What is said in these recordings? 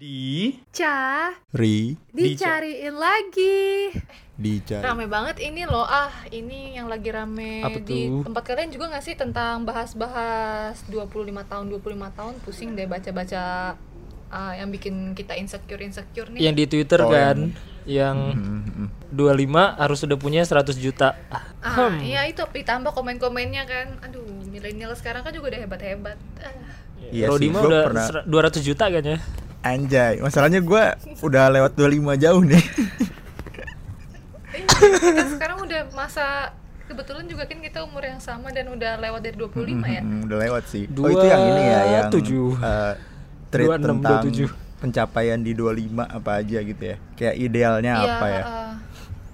Di Ca, Ri dicariin lagi. dicari Rame banget ini loh. Ah, ini yang lagi rame Apa di tuh? tempat kalian juga gak sih tentang bahas-bahas 25 tahun 25 tahun pusing deh baca-baca ah, yang bikin kita insecure insecure nih. yang di Twitter Oh, kan yang Hmm, hmm. 25 harus sudah punya 100 juta. Ah, iya itu ditambah komen-komennya kan. Aduh, milenial sekarang kan juga udah hebat-hebat. Ah. Iya Rodi mah udah pernah- ser- 200 juta kan ya. Anjay, masalahnya gue udah lewat 25 jauh nih Eh, kita sekarang udah masa kebetulan juga kan kita umur yang sama dan udah lewat dari 25 ya. Hmm, Udah lewat sih Oh Dua itu yang ini ya Yang tujuh. eh, Treat 26, tentang 27. pencapaian di 25 apa aja gitu ya Kayak idealnya Iya, apa ya eh,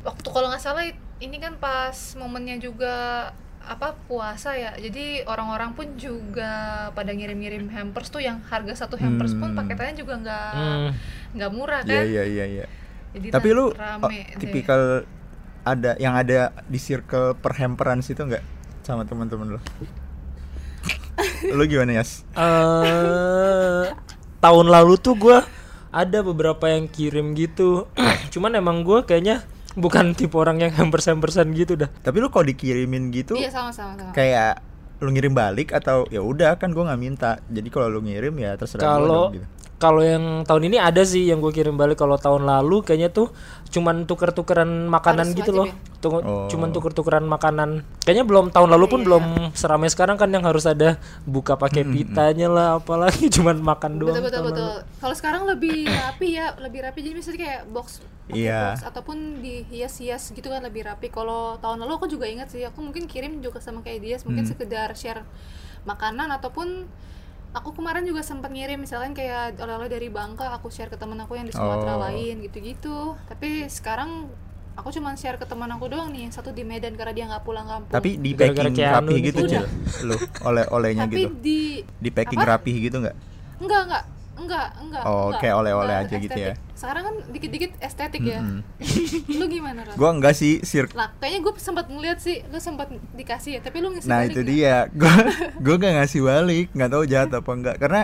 waktu kalau nggak salah ini kan pas momennya juga apa puasa ya. Jadi orang-orang pun juga pada ngirim-ngirim hampers tuh yang harga satu hampers pun Hmm. paketannya juga nggak Hmm. nggak murah Iya kan. iya iya iya Jadi Tapi lu oh, rame deh. tipikal ada yang ada di circle perhemperan situ nggak sama teman-teman lu? lu gimana Yas? eh tahun lalu tuh gua ada beberapa yang kirim gitu. Cuman emang gua kayaknya bukan tipe orang yang hampers-hampersan gitu dah. Tapi lu kalau dikirimin gitu Iya sama-sama sama. kayak lu ngirim balik atau ya udah kan gua nggak minta. Jadi kalau lu ngirim ya terserah Kalau gitu. kalau yang tahun ini ada sih yang gue kirim balik kalau tahun lalu kayaknya tuh cuman tuker-tukeran makanan Harus gitu loh. ya? Tuh, Oh. Cuman tuker-tukeran makanan. Kayaknya belum tahun lalu pun Iya. belum seramai sekarang kan yang harus ada buka pakai pitanya lah apalagi cuman makan doang. betul betul betul. Kalau sekarang lebih rapi ya, lebih rapi jadi misalnya kayak box Iya. box ataupun dihias-hias gitu kan lebih rapi. Kalau tahun lalu aku juga ingat sih, aku mungkin kirim juga sama kayak dia, mungkin Hmm. sekedar share makanan ataupun aku kemarin juga sempat ngirim misalkan kayak oleh-oleh dari Bangka aku share ke temen aku yang di Sumatera Oh. lain gitu-gitu. Tapi sekarang aku cuma share ke teman aku doang nih, yang satu di Medan karena dia nggak pulang kampung. Tapi di packing Keanu rapi nih gitu kayaknya. Cil. Lu oleh-olehnya Tapi gitu. di Di packing apa? rapi gitu nggak? enggak enggak enggak enggak Oh, enggak, kayak oleh-oleh aja gitu ya. estetik. sekarang kan dikit-dikit estetik ya Mm-mm. lu gimana Ran? Gua enggak sih sir lah kayaknya gue sempat ngeliat sih lu sempat dikasih ya tapi lu ngisi Nah balik itu dia, gua gua gak ngasih balik, nggak tahu jahat apa enggak karena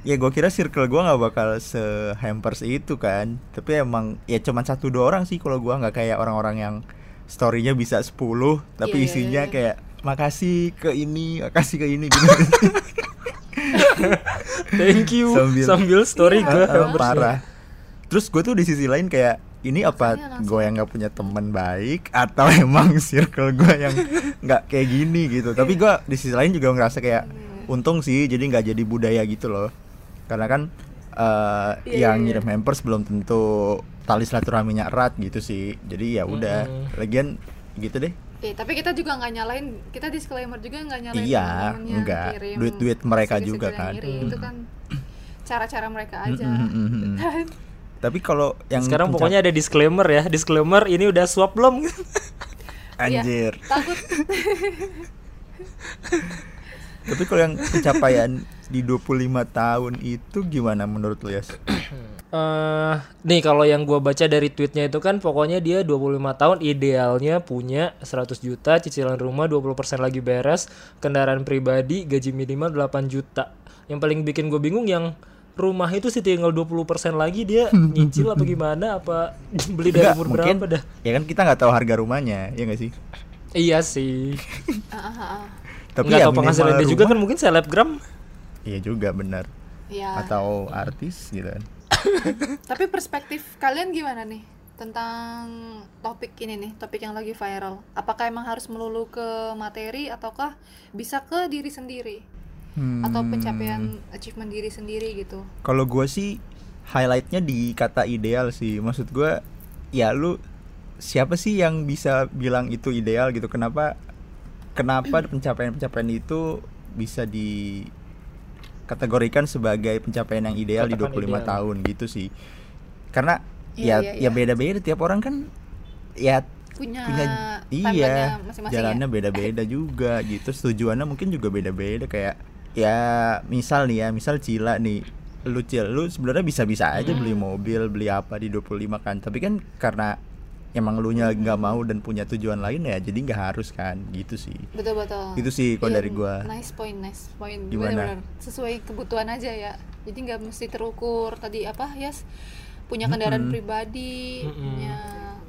ya gua kira circle gua nggak bakal se hampers itu kan, tapi emang ya cuman satu dua orang sih kalau gua nggak kayak orang-orang yang storynya bisa 10 tapi Iya, iya, isinya iya. kayak makasih ke ini, makasih ke ini gitu. Thank you Sambil- sambil, story Iya, gue ah, parah. Terus gue tuh di sisi lain kayak ini apa langsung. gue yang nggak punya teman baik atau emang circle gue yang nggak kayak gini gitu. Tapi gue di sisi lain juga ngerasa kayak untung sih jadi nggak jadi budaya gitu loh. Karena kan eh, Iya, yang iya, ngirim hampers belum tentu tali silaturahminya erat gitu sih. Jadi ya udah. Mm-mm. Lagian gitu deh. Eh, tapi kita juga nggak nyalain kita disclaimer juga nggak nyalain Iya, enggak. kirim Duit-duit mereka juga yang kan. ngirim. itu kan cara-cara mereka aja Mm, mm, mm, mm. Tapi kalau yang Sekarang pencap- pokoknya ada disclaimer ya. Disclaimer ini udah swap belum? anjir. Iya, takut Tapi kalau yang pencapaian di 25 tahun itu gimana menurut lu ya? eh nih kalau yang gua baca dari tweetnya itu kan pokoknya dia 25 tahun idealnya punya 100 juta, cicilan rumah 20% lagi beres, kendaraan pribadi, gaji minimal 8 juta. Yang paling bikin gue bingung yang rumah itu sih tinggal 20% lagi dia nyicil apa gimana apa beli dari umur mungkin berapa dah? ya kan kita nggak tahu harga rumahnya, ya nggak sih? Iya sih. Tapi Nggak ya tahu penghasilan dia juga kan mungkin selebgram. Iya juga benar. Iya. Atau artis gitu kan. Tapi perspektif kalian gimana nih tentang topik ini nih, topik yang lagi viral? Apakah emang harus melulu ke materi ataukah bisa ke diri sendiri atau Hmm, pencapaian achievement diri sendiri gitu? Kalau gua sih highlightnya di kata ideal sih. Maksud gua ya lu siapa sih yang bisa bilang itu ideal gitu? Kenapa kenapa pencapaian-pencapaian itu bisa di kategorikan sebagai pencapaian yang ideal di Katakan 25 ideal. tahun gitu sih. Karena Iya, ya iya, ya iya. beda-beda tiap orang kan ya Punya, punya iya masing-masing jalannya ya? beda-beda juga gitu tujuannya mungkin juga beda-beda kayak ya misal nih ya misal Cila nih lu Cil lu sebenarnya bisa-bisa aja beli Hmm. mobil beli apa di 25 kan tapi kan karena emang lu nya nggak Hmm. mau dan punya tujuan lain ya jadi nggak harus kan gitu sih Betul betul. Gitu sih kalau Iya, dari gua. Nice point, nice point. Gimana? Bener-bener. Sesuai kebutuhan aja ya. jadi nggak mesti terukur tadi apa ya punya kendaraan Mm-mm. pribadi Mm-mm. punya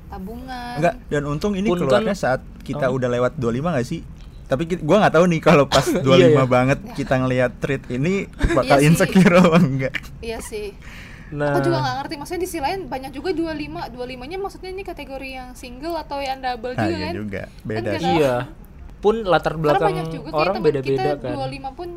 tabungan Enggak, dan untung ini Pun keluarnya kan- saat kita Oh. udah lewat 25 gak sih? Tapi ki- gua nggak tahu nih kalau pas 25 Iya, iya. banget kita ngelihat treat ini bakal Iya insecure apa enggak? iya sih Nah, aku juga nggak ngerti maksudnya di sisi lain banyak juga 25 25 nya maksudnya ini kategori yang single atau yang double Nah, juga iya kan juga. Beda nggak sih. tahu. iya. Pun latar belakang banyak juga orang teman beda-beda kita kan. 25 pun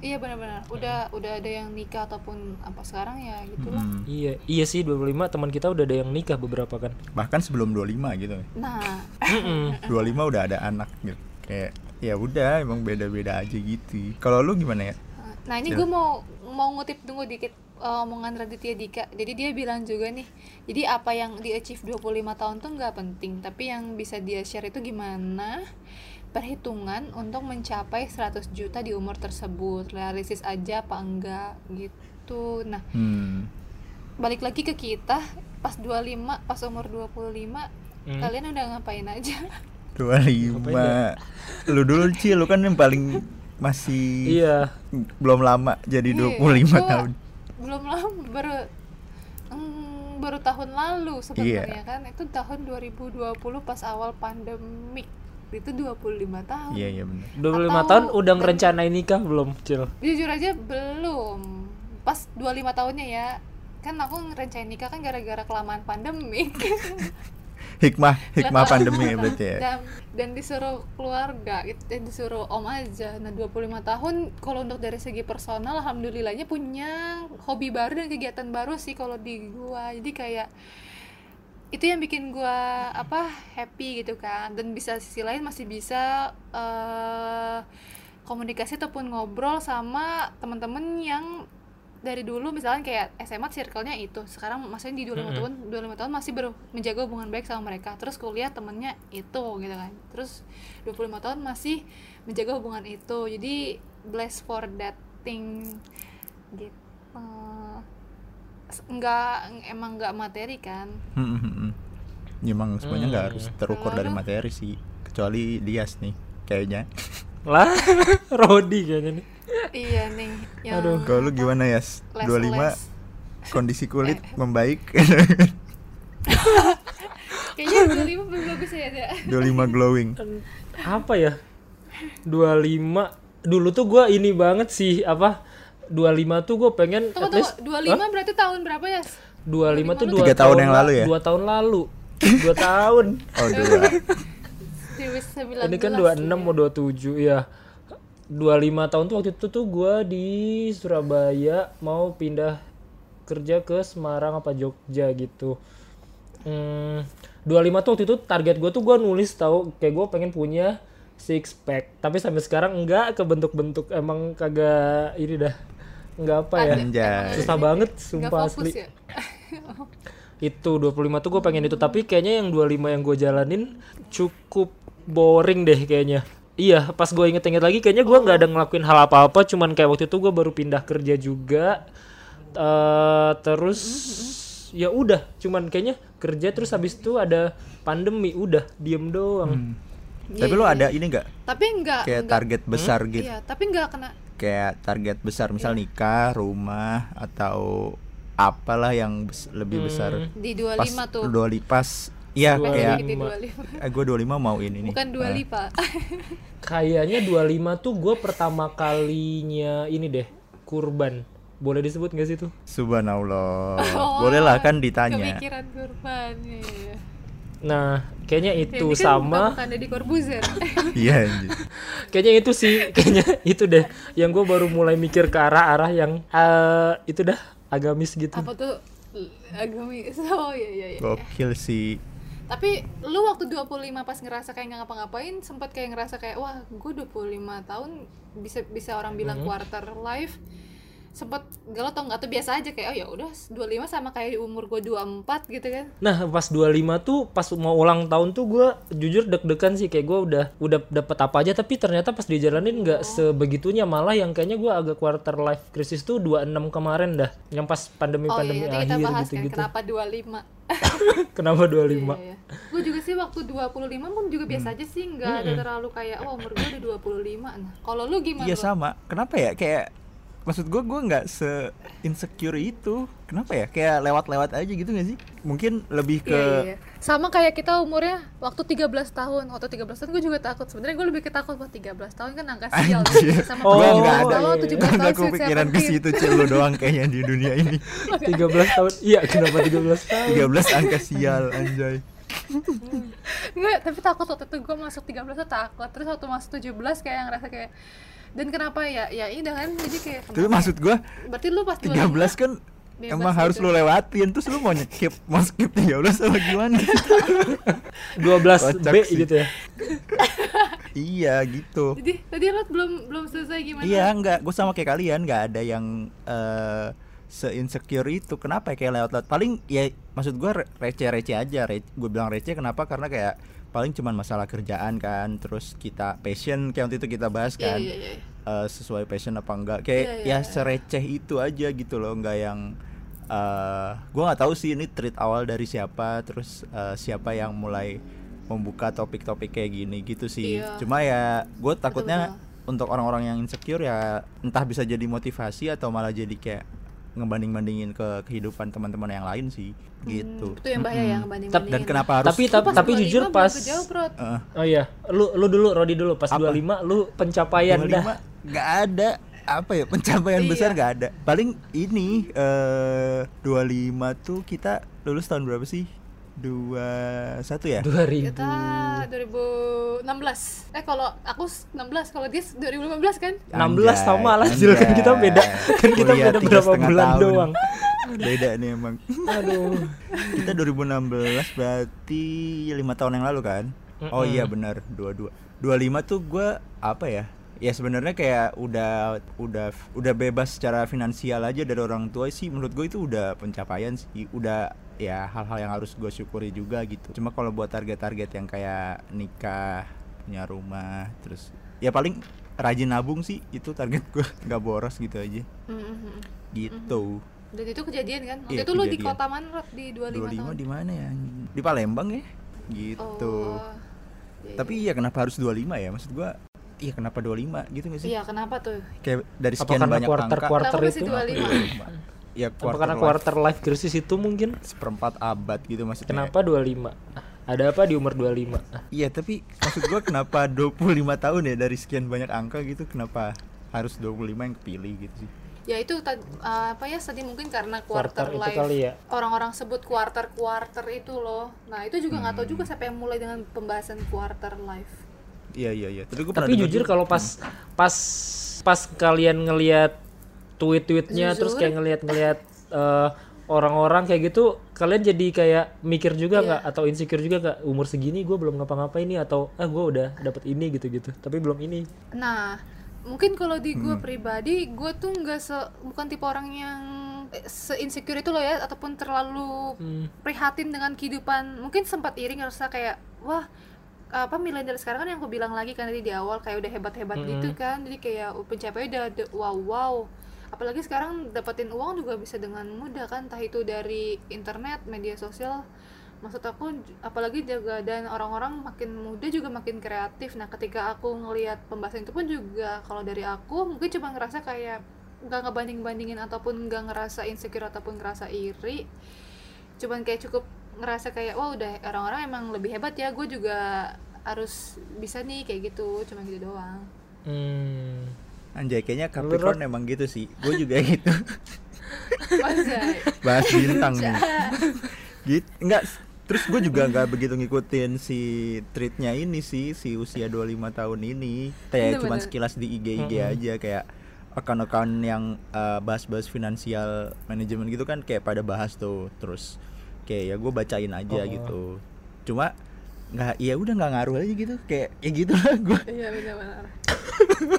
iya benar-benar udah udah ada yang nikah ataupun apa sekarang ya gitulah Mm. Iya, iya sih 25 teman kita udah ada yang nikah beberapa kan. Bahkan sebelum 25 gitu. nah Mm-mm. 25 udah ada anak gitu. Kayak ya udah emang beda-beda aja gitu. Kalau lu gimana ya? Nah ini gue mau mau ngutip tunggu dikit uh, omongan Raditya Dika. Jadi dia bilang juga nih, jadi apa yang di achieve 25 tahun tuh nggak penting, tapi yang bisa dia share itu gimana perhitungan untuk mencapai 100 juta di umur tersebut, realistis aja apa enggak gitu. Nah Hmm. balik lagi ke kita pas 25 pas umur 25 Hmm. kalian udah ngapain aja? 25. Lu dulu Ci, lu kan yang paling masih Iya. belum lama jadi Iya, 25 gua tahun. Belum lama baru mm, baru tahun lalu sebenarnya kan. Itu tahun 2020 pas awal pandemik itu 25 tahun. Iya, iya benar. 25 Atau- tahun udah ngerencanain nikah belum, Cil? jujur aja belum. Pas 25 tahunnya ya. Kan aku ngerencanain nikah kan gara-gara kelamaan pandemik Hikmah, hikmah pandemi berarti ya. dan, dan disuruh keluarga gitu, eh, disuruh om aja. Nah 25 tahun kalau untuk dari segi personal alhamdulillahnya punya hobi baru dan kegiatan baru sih kalau di gua. Jadi kayak itu yang bikin gua apa happy gitu kan. Dan bisa sisi lain masih bisa eh komunikasi ataupun ngobrol sama teman-teman yang dari dulu misalnya kayak SMA circle-nya itu sekarang maksudnya di 25 Mm-mm. tahun 25 tahun masih ber- menjaga hubungan baik sama mereka terus kuliah temennya itu gitu kan terus 25 tahun masih menjaga hubungan itu jadi blessed for that thing gitu enggak emang enggak materi kan Hmm, hmm, hmm. Ya, Emang semuanya nggak Hmm. harus terukur Kalau dari materi sih, kecuali Dias nih kayaknya. Lah, Rodi kayaknya nih. Iya nih yang Aduh. Kalau lu gimana ya? les- 25 les. kondisi kulit Eh. membaik, kayaknya 25 belum bagus ya Zak? 25 glowing. Apa ya? 25 dulu tuh gua ini banget sih apa 25 tuh gue pengen tunggu at tunggu least 25 berarti tahun berapa ya 25 tuh 25 dua Tiga tahun yang la- lalu ya? Dua tahun lalu. Dua tahun. Oh, dua. 19 Ini kan 26 mau 27 ya. 25 tahun tuh waktu itu tuh gua di Surabaya mau pindah kerja ke Semarang apa Jogja gitu. Hmm, 25 tuh waktu itu target gue tuh gua nulis tahu kayak gue pengen punya six pack. Tapi sampai sekarang enggak kebentuk-bentuk emang kagak ini dah. Enggak apa ya. Anjay. Susah banget sumpah fokus asli. ya itu 25 tuh gue pengen itu tapi kayaknya yang 25 yang gue jalanin cukup boring deh kayaknya iya pas gue inget-inget lagi kayaknya gue nggak ada ngelakuin hal apa-apa cuman kayak waktu itu gue baru pindah kerja juga eh terus ya udah cuman kayaknya kerja terus habis itu ada pandemi udah diem doang Hmm. Tapi lu ada ini nggak tapi enggak kayak enggak- target besar gitu? iya tapi enggak kena Kayak target besar misal Iya. nikah, rumah atau apalah yang bes- lebih besar. Hmm. di Pas 25 tuh dua pas Iya kayak lima. 25. eh, gue 25 mau ini nih. bukan dua Ah. lipa kayaknya 25 tuh gue pertama kalinya ini deh kurban boleh disebut gak sih tuh Subhanallah. Oh, Boleh lah kan ditanya. kepikiran kurban iya. nah kayaknya itu Ini kan sama bukan Deddy Corbuzier Iya anjir. kayaknya itu sih kayaknya itu deh yang gue baru mulai mikir ke arah arah yang eh, itu dah agamis gitu apa tuh agamis oh iya iya iya Gokil sih. Tapi lu waktu 25 pas ngerasa kayak nggak ngapa-ngapain sempat kayak ngerasa kayak wah gue 25 tahun bisa bisa orang bilang Mhm. quarter life. Sempat galau tau nggak? Tuh biasa aja kayak oh ya udah 25 sama kayak umur gue 24 gitu kan? Nah pas 25 tuh pas mau ulang tahun tuh gue jujur deg-degan sih kayak gue udah udah dapet apa aja. Tapi ternyata pas dijalanin nggak sebegitunya malah yang kayaknya gue agak quarter life crisis tuh 26 kemarin dah. Yang pas pandemi oh iya nanti kita akhir bahas gitu kan gitu kenapa 25 kenapa 25 Iya, iya. Gue juga sih waktu 25 pun juga biasa aja sih, nggak ada terlalu kayak wah umur gue udah 25. Nah, kalau lu gimana? Iya Lu? sama. Kenapa ya kayak maksud gue gue nggak se insecure itu kenapa ya kayak lewat-lewat aja gitu gak sih mungkin lebih ke Iya, iya, iya. Sama kayak kita umurnya waktu 13 tahun. Waktu 13 tahun gue juga takut. Sebenarnya gue lebih ketakut waktu 13 tahun kan angka sial. Anjir. Sama Oh, gue nggak ada iya, 17 iya. nggak tahun kepikiran ke 17. situ cil lu doang kayaknya di dunia ini 13 tahun. Iya, kenapa 13 tahun? 13 angka sial anjay Enggak, tapi takut waktu itu gue masuk 13 tuh takut. Terus waktu masuk 17 kayak ngerasa kayak dan kenapa ya? Ya ini kan jadi kayak tapi maksud gue ya? Berarti lu pas 13 kan Bebas emang harus gitu. lu lewatin terus lu mau skip mau skip 13 apa gimana 12 Kocak B sih. gitu ya. iya gitu Jadi tadi lu belum belum selesai gimana? Iya enggak, gue sama kayak kalian nggak ada yang eh se-insecure itu. Kenapa ya kayak lewat-lewat? Paling ya maksud gue receh-receh aja. gue bilang receh kenapa? Karena kayak paling cuman masalah kerjaan kan. Terus kita passion kayak waktu itu kita bahas Iya, kan. iya, iya. eh, sesuai passion apa enggak. Kayak Iya, iya, ya iya. sereceh itu aja gitu loh, nggak yang eh gue nggak tahu sih ini treat awal dari siapa, terus eh, siapa yang mulai membuka topik-topik kayak gini gitu sih. Iya. Cuma ya gue takutnya betul. untuk orang-orang yang insecure ya entah bisa jadi motivasi atau malah jadi kayak ngebanding-bandingin ke kehidupan teman-teman yang lain sih gitu. Hmm, Itu yang bahaya ya Mm-mm. banding Tap- Dan kenapa harus Tapi tapi, tapi jujur pas Eh, Oh iya, lu lu dulu Rodi dulu pas Apa? 25 lu pencapaian 25 dah. nggak ada apa ya pencapaian Iya. besar nggak ada. Paling ini eh 25 tuh kita lulus tahun berapa sih? 21 ya? 2000. Kita 2016. Eh kalau aku 16, kalau dia 2015 kan? 16 sama lah Zil kan kita beda kan kita Kuliah beda berapa bulan tahun. doang. Beda nih emang. Aduh. kita 2016 berarti lima tahun yang lalu kan oh iya benar 22 25 tuh gua apa ya ya sebenarnya kayak udah udah udah bebas secara finansial aja dari orang tua sih menurut gue itu udah pencapaian sih udah ya hal-hal yang harus gue syukuri juga gitu cuma kalau buat target-target yang kayak nikah punya rumah terus ya paling rajin nabung sih itu target gue nggak boros gitu aja Mm-hmm. gitu Dan itu kejadian kan? Waktu Iya, itu lu di kota mana Rod? di 25, 25 tahun? di mana ya di Palembang ya gitu Oh. Iya, Tapi iya kenapa harus 25 ya? Maksud gua iya kenapa 25 gitu gak sih? Iya, kenapa tuh? Kayak dari sekian karena banyak quarter angka. quarter Kenapa masih itu? 25? Ya Apa quarter, karena life, quarter life crisis itu mungkin? seperempat abad gitu maksudnya. Kenapa 25? Ada apa di umur 25? Iya, tapi maksud gua kenapa 25 tahun ya dari sekian banyak angka gitu kenapa harus 25 yang kepilih gitu sih? Ya itu tad- apa ya tadi mungkin karena Quarter quarter, life. kali ya. Orang-orang sebut quarter quarter itu loh. Nah, itu juga nggak tahu Hmm. juga siapa yang mulai dengan pembahasan quarter life. Iya iya iya. Tapi gua pernah Tapi jujur kalau pas pas pas kalian ngelihat tweet-tweetnya terus kayak ngelihat-ngelihat eh, orang-orang kayak gitu, kalian jadi kayak mikir juga Iya. nggak atau insecure juga nggak umur segini gue belum ngapa-ngapain nih atau ah gue udah dapet ini gitu-gitu, tapi belum ini. Nah, mungkin kalau di gue Hmm. pribadi, gue tuh nggak se bukan tipe orang yang eh, se insecure itu loh ya, ataupun terlalu Hmm. prihatin dengan kehidupan. Mungkin sempat iri ngerasa kayak wah apa milenial sekarang kan yang aku bilang lagi kan tadi di awal kayak udah hebat-hebat Mm-mm. gitu kan jadi kayak uh, pencapaian udah wow wow apalagi sekarang dapetin uang juga bisa dengan mudah kan entah itu dari internet media sosial. Maksud aku apalagi juga dan orang-orang makin muda juga makin kreatif. Nah ketika aku ngelihat pembahasan itu pun juga kalau dari aku mungkin cuma ngerasa kayak nggak ngebanding bandingin ataupun nggak ngerasa insecure ataupun ngerasa iri. Cuman kayak cukup ngerasa kayak wah udah orang-orang emang lebih hebat ya gue juga harus bisa nih kayak gitu. Cuma gitu doang. Hmm. Anjay kayaknya Capricorn emang gitu sih. Gue juga gitu. Bahas bintang nih. gitu enggak terus gue juga nggak begitu ngikutin si treatnya ini sih si usia 25 tahun ini kayak cuman sekilas di IG IG Mm-mm. aja kayak akan-akan yang uh, bahas-bahas finansial manajemen gitu kan kayak pada bahas tuh terus kayak ya gue bacain aja Oh. gitu cuma nggak ya udah nggak ngaruh aja gitu kayak ya gitu lah gue iya benar-benar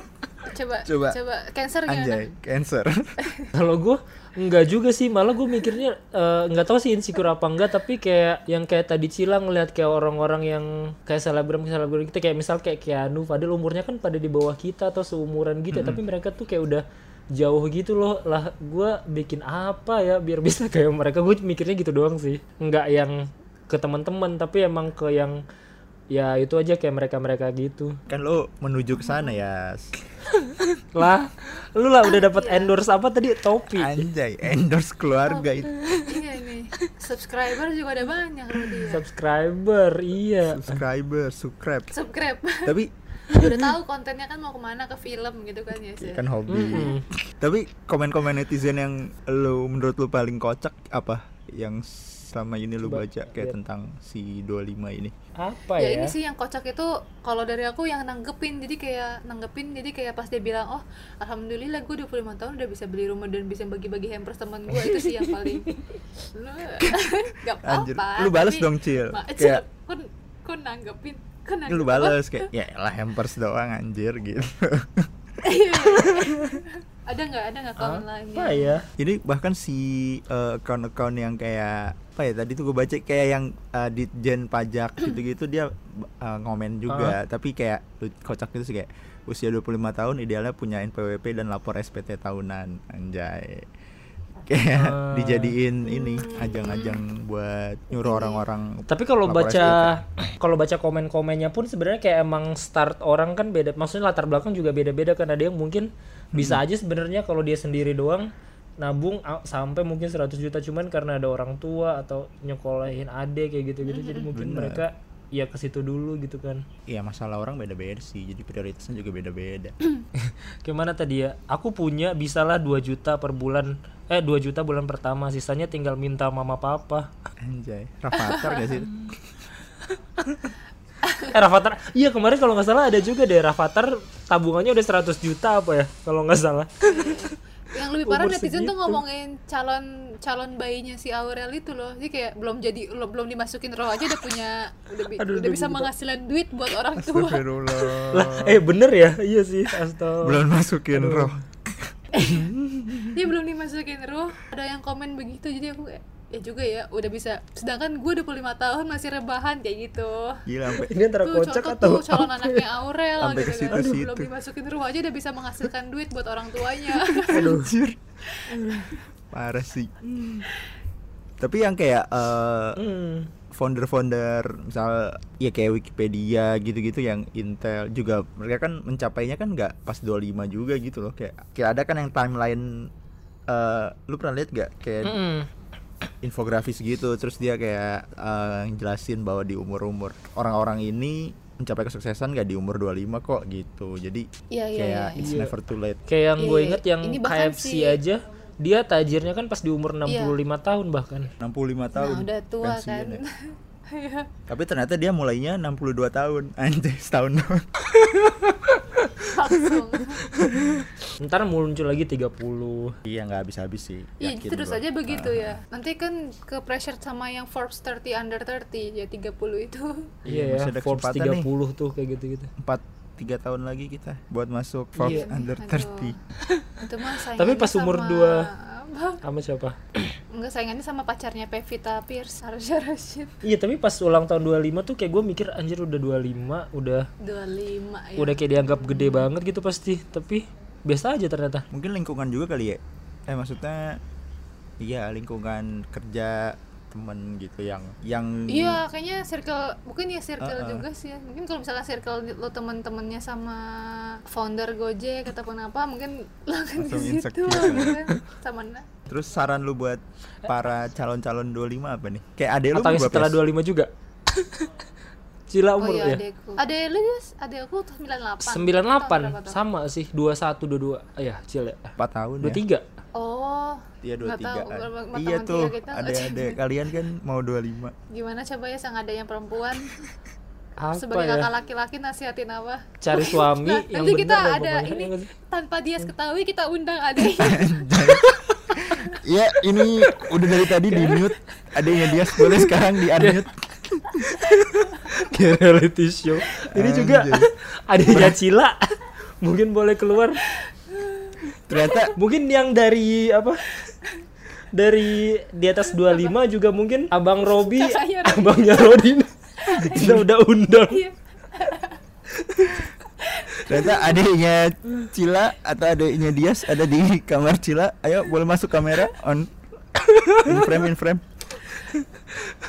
coba Coba. coba. Cancer gimana? Anjay cancer. Kalau gue enggak juga sih, malah gue mikirnya eh, nggak tahu sih insecure apa enggak, tapi kayak yang kayak tadi Cila ngeliat kayak orang-orang yang kayak selebgram selebgram kita kayak misal kayak Keanu, padahal umurnya kan pada di bawah kita atau seumuran gitu, ya, tapi mereka tuh kayak udah jauh gitu loh. Lah gue bikin apa ya biar bisa kayak mereka? Gue mikirnya gitu doang sih. Nggak yang ke teman-teman tapi emang ke yang ya itu aja kayak mereka mereka gitu kan lo menuju ke sana ya lah lu lah udah dapat endorse apa tadi topi Anjay, endorse keluarga itu. iya nih subscriber juga ada banyak loh dia subscriber iya Subscriber, subscribe. subscribe Tapi udah tahu kontennya kan mau ke mana ke film gitu kan ya sih kan hobi. Mm-mm. Tapi komen-komen netizen yang lu menurut lu paling kocak apa? Yang selama ini lu baca kayak lihat. tentang si 25 ini. apa ya, ya, ini sih yang kocak itu kalau dari aku yang nanggepin jadi kayak nanggepin jadi kayak pas dia bilang oh alhamdulillah gue 25 tahun udah bisa beli rumah dan bisa bagi-bagi hampers teman gue itu sih yang paling lu gak Anjir, apa-apa lu balas tapi- dong, Cil. Kayak- kun kun nanggepin kun Lu nanggepin balas kayak ya lah hampers doang anjir gitu. ada nggak ada nggak komen lainnya apa ya Ini bahkan si eh, account-account yang kayak apa ya tadi tuh gue baca kayak yang eh, ditjen pajak gitu-gitu dia eh, ngomen juga. Tapi kayak kocak gitu sih kayak usia 25 tahun idealnya punya NPWP dan lapor SPT tahunan anjay. Kayak Ah. dijadiin ini ajang-ajang buat nyuruh orang-orang tapi kalau baca kalau baca komen-komennya pun sebenarnya kayak emang start orang kan beda maksudnya latar belakang juga beda-beda kan. Ada yang mungkin bisa aja sebenarnya kalau dia sendiri doang nabung sampai mungkin 100 juta cuman karena ada orang tua atau nyekolahin adik kayak gitu-gitu. Jadi mungkin Benar. mereka ya ke situ dulu gitu kan. Ya masalah orang beda-beda sih. Jadi prioritasnya juga beda-beda. Gimana tadi ya? Aku punya bisalah 2 juta per bulan eh 2 juta bulan pertama. Sisanya tinggal minta mama papa. Anjay. Rafathar gak sih? Eh Rafathar iya kemarin kalau nggak salah ada juga deh. Rafathar tabungannya udah 100 juta apa ya kalau nggak salah yang lebih parah netizen tuh segitu. ngomongin calon calon bayinya si Aurel itu loh. Jadi kayak belum jadi lo- belum dimasukin roh aja udah punya udah, Aduh, udah aduh, bisa gitu. menghasilkan duit buat orang tua. Astagfirullah. Lah eh bener ya? Iya sih astaga belum masukin roh. Dia belum dimasukin roh. Ada yang komen begitu jadi aku kayak ya juga ya udah bisa sedangkan gue 25 tahun masih rebahan kayak gitu gila sampai ini antara tuh kocak contoh atau tuh calon anaknya Aurel Sampai ke gitu kan situ-situ. belum dimasukin roh aja udah bisa menghasilkan duit buat orang tuanya Anjir. Parah sih. Tapi yang kayak eh, Hmm. founder-founder misal ya kayak Wikipedia gitu-gitu yang Intel juga mereka kan mencapainya kan nggak pas 25 juga gitu loh kayak kayak ada kan yang timeline eh lu pernah lihat gak kayak Mm-mm. Infografis gitu terus dia kayak eh, jelasin bahwa di umur-umur orang-orang ini mencapai kesuksesan gak di umur 25 kok gitu jadi Iya, iya, kayak iya, it's iya. never too late kayak yang Iya, gue iya. inget yang KFC si- aja dia tajirnya kan pas di umur 65 Iya. tahun bahkan 65 tahun nah udah tua pensiun kan ya. Tapi ternyata dia mulainya 62 tahun. Anjir, setahun doang. langsung ntar muncul lagi 30 Iya, nggak habis-habis sih. Iya terus gua. aja begitu Ah. ya Nanti kan ke pressure sama yang Forbes 30 under 30 Ya 30 itu Iya, masih ya ada Forbes kesempatan nih. 30 tuh kayak gitu-gitu Empat tiga tahun lagi kita buat masuk Forbes Iya. under Aduh. 30. Itu mah Tapi pas umur sama- dua- apa? sama siapa? Enggak saingannya sama pacarnya Pevita Pierce Arsya Rashid. Iya tapi pas ulang tahun 25 tuh kayak gue mikir anjir udah 25 udah 25 ya. udah kayak dianggap gede banget gitu pasti. Tapi biasa aja ternyata. Mungkin lingkungan juga kali ya. Eh maksudnya iya lingkungan kerja temen gitu yang yang Iya kayaknya circle Mungkin ya circle Uh-uh. juga sih ya Mungkin kalau misalnya circle lo temen-temennya sama founder Gojek ataupun apa Mungkin lo akan ke Langsung situ gitu kan. Sama Terus saran lu buat para calon-calon 25 apa nih? Kayak adek lu atau setelah ya? 25 juga Cila Oh umur iya ya? adekku. Adek lu Yus Adek aku tuh 98 98 sama sih 21 22 ya Cil ya. 4 tahun ya. 23 Oh Iya nggak 23 tahu, Iya tuh. nggak Adek-adek kalian kan mau 25. Gimana coba ya sang ada yang perempuan? Apa Sebagai ya? kakak laki-laki nasihatin apa? Cari suami Nah, yang nanti kita bener ada ini Iya sih? tanpa dia ketahui kita undang adeknya Iya, ini udah dari tadi di mute. Adanya dia boleh sekarang di unmute. kayak reality show ini juga Anjay. adanya Cila mungkin boleh keluar Ternyata mungkin yang dari apa dari di atas 25 juga mungkin abang Robi Kakaknya Robi. abangnya Rodin kita udah undang Iya. ternyata adiknya Cila atau adiknya Dias ada di kamar Cila. Ayo boleh masuk kamera on in frame in frame.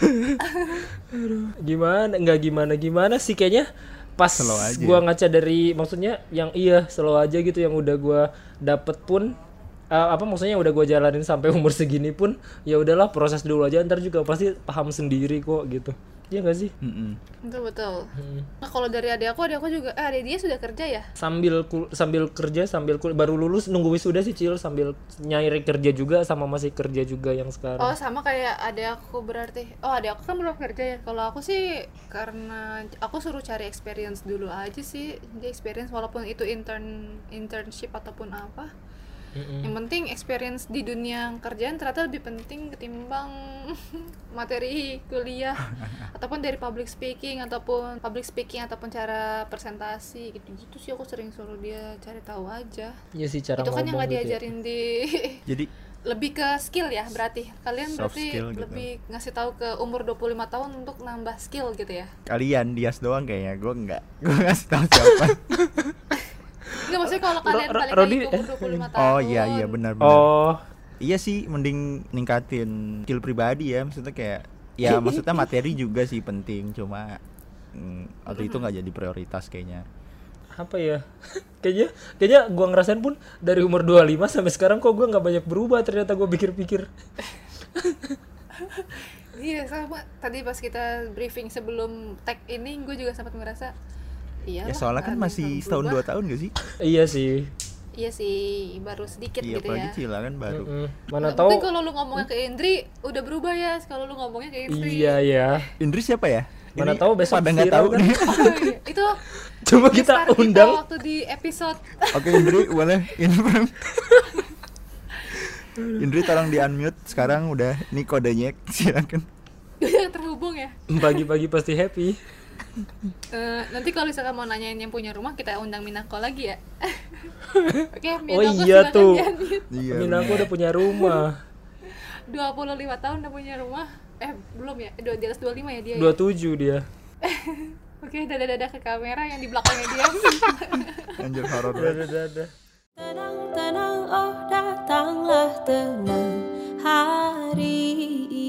gimana? Nggak gimana gimana sih kayaknya? Pas Slow aja. gua ngaca dari maksudnya yang iya slow aja gitu yang udah gua dapet pun eh, apa maksudnya udah gua jalanin sampai umur segini pun ya udahlah proses dulu aja. Ntar juga pasti paham sendiri kok gitu Iya gak sih? Mm-mm. betul betul. Hmm. nah kalau dari adik aku adik aku juga eh adik dia sudah kerja ya? Sambil kul- sambil kerja sambil kul- baru lulus nunggu wisuda sih cil. Sambil nyari kerja juga sama masih kerja juga yang sekarang. Oh sama kayak ada aku berarti. Oh ada aku kan belum kerja ya? Kalau aku sih karena aku suruh cari experience dulu aja sih. Jadi experience walaupun itu intern internship ataupun apa Mm-mm. Yang penting experience di dunia kerjaan ternyata lebih penting ketimbang materi kuliah Ataupun dari public speaking ataupun public speaking ataupun cara presentasi gitu-gitu sih aku sering suruh dia cari tahu aja Iya sih cara Itu kan yang nggak gitu ya. diajarin di Jadi lebih ke skill ya berarti kalian Soft berarti skill gitu. lebih ngasih tahu ke umur 25 tahun untuk nambah skill gitu ya kalian Dias doang kayaknya, gue enggak. Gue ngasih tahu siapa. Enggak maksudnya kalau kalian balik Rodi, lagi ke umur 25 tahun oh iya iya benar benar. Oh, Iya sih, mending ningkatin skill pribadi ya. Maksudnya kayak, ya maksudnya materi juga sih penting. Cuma mm, waktu itu nggak jadi prioritas kayaknya. apa ya? kayaknya kayaknya gua ngerasain pun dari umur 25 sampai sekarang kok gua nggak banyak berubah ternyata gua pikir-pikir. iya sama tadi pas kita briefing sebelum tag ini gue juga sempat ngerasa iya Ya soalnya kan masih setahun dua tahun gak sih? iya sih. iya sih baru sedikit Iya, gitu apalagi ya Cila kan baru. Mm-mm. Mana Nah, tahu mungkin kalau lu ngomongnya ke Indri udah berubah ya kalau lu ngomongnya ke Indri Iya ya. Indri siapa ya? Mana tahu besok pada nggak viral tahu kan? Oh, iya. itu Coba kita undang. waktu di episode Oke Indri boleh inform. Indri tolong di unmute sekarang udah ini kodenya silakan. terhubung ya Pagi-pagi pasti happy. Eh, nanti kalau misalkan mau nanyain yang punya rumah kita undang Minako lagi ya. Oke, Minako Oh iya tuh. Iya. Amin aku udah punya rumah. 25 tahun udah punya rumah. Eh, belum ya? Dua- di atas 25 ya dia. ya? 27 dia. Oke, dadah-dadah ke kamera yang di belakangnya dia. Anjir horor. Dadah dadah. Tenang, tenang, oh datanglah tenang Hai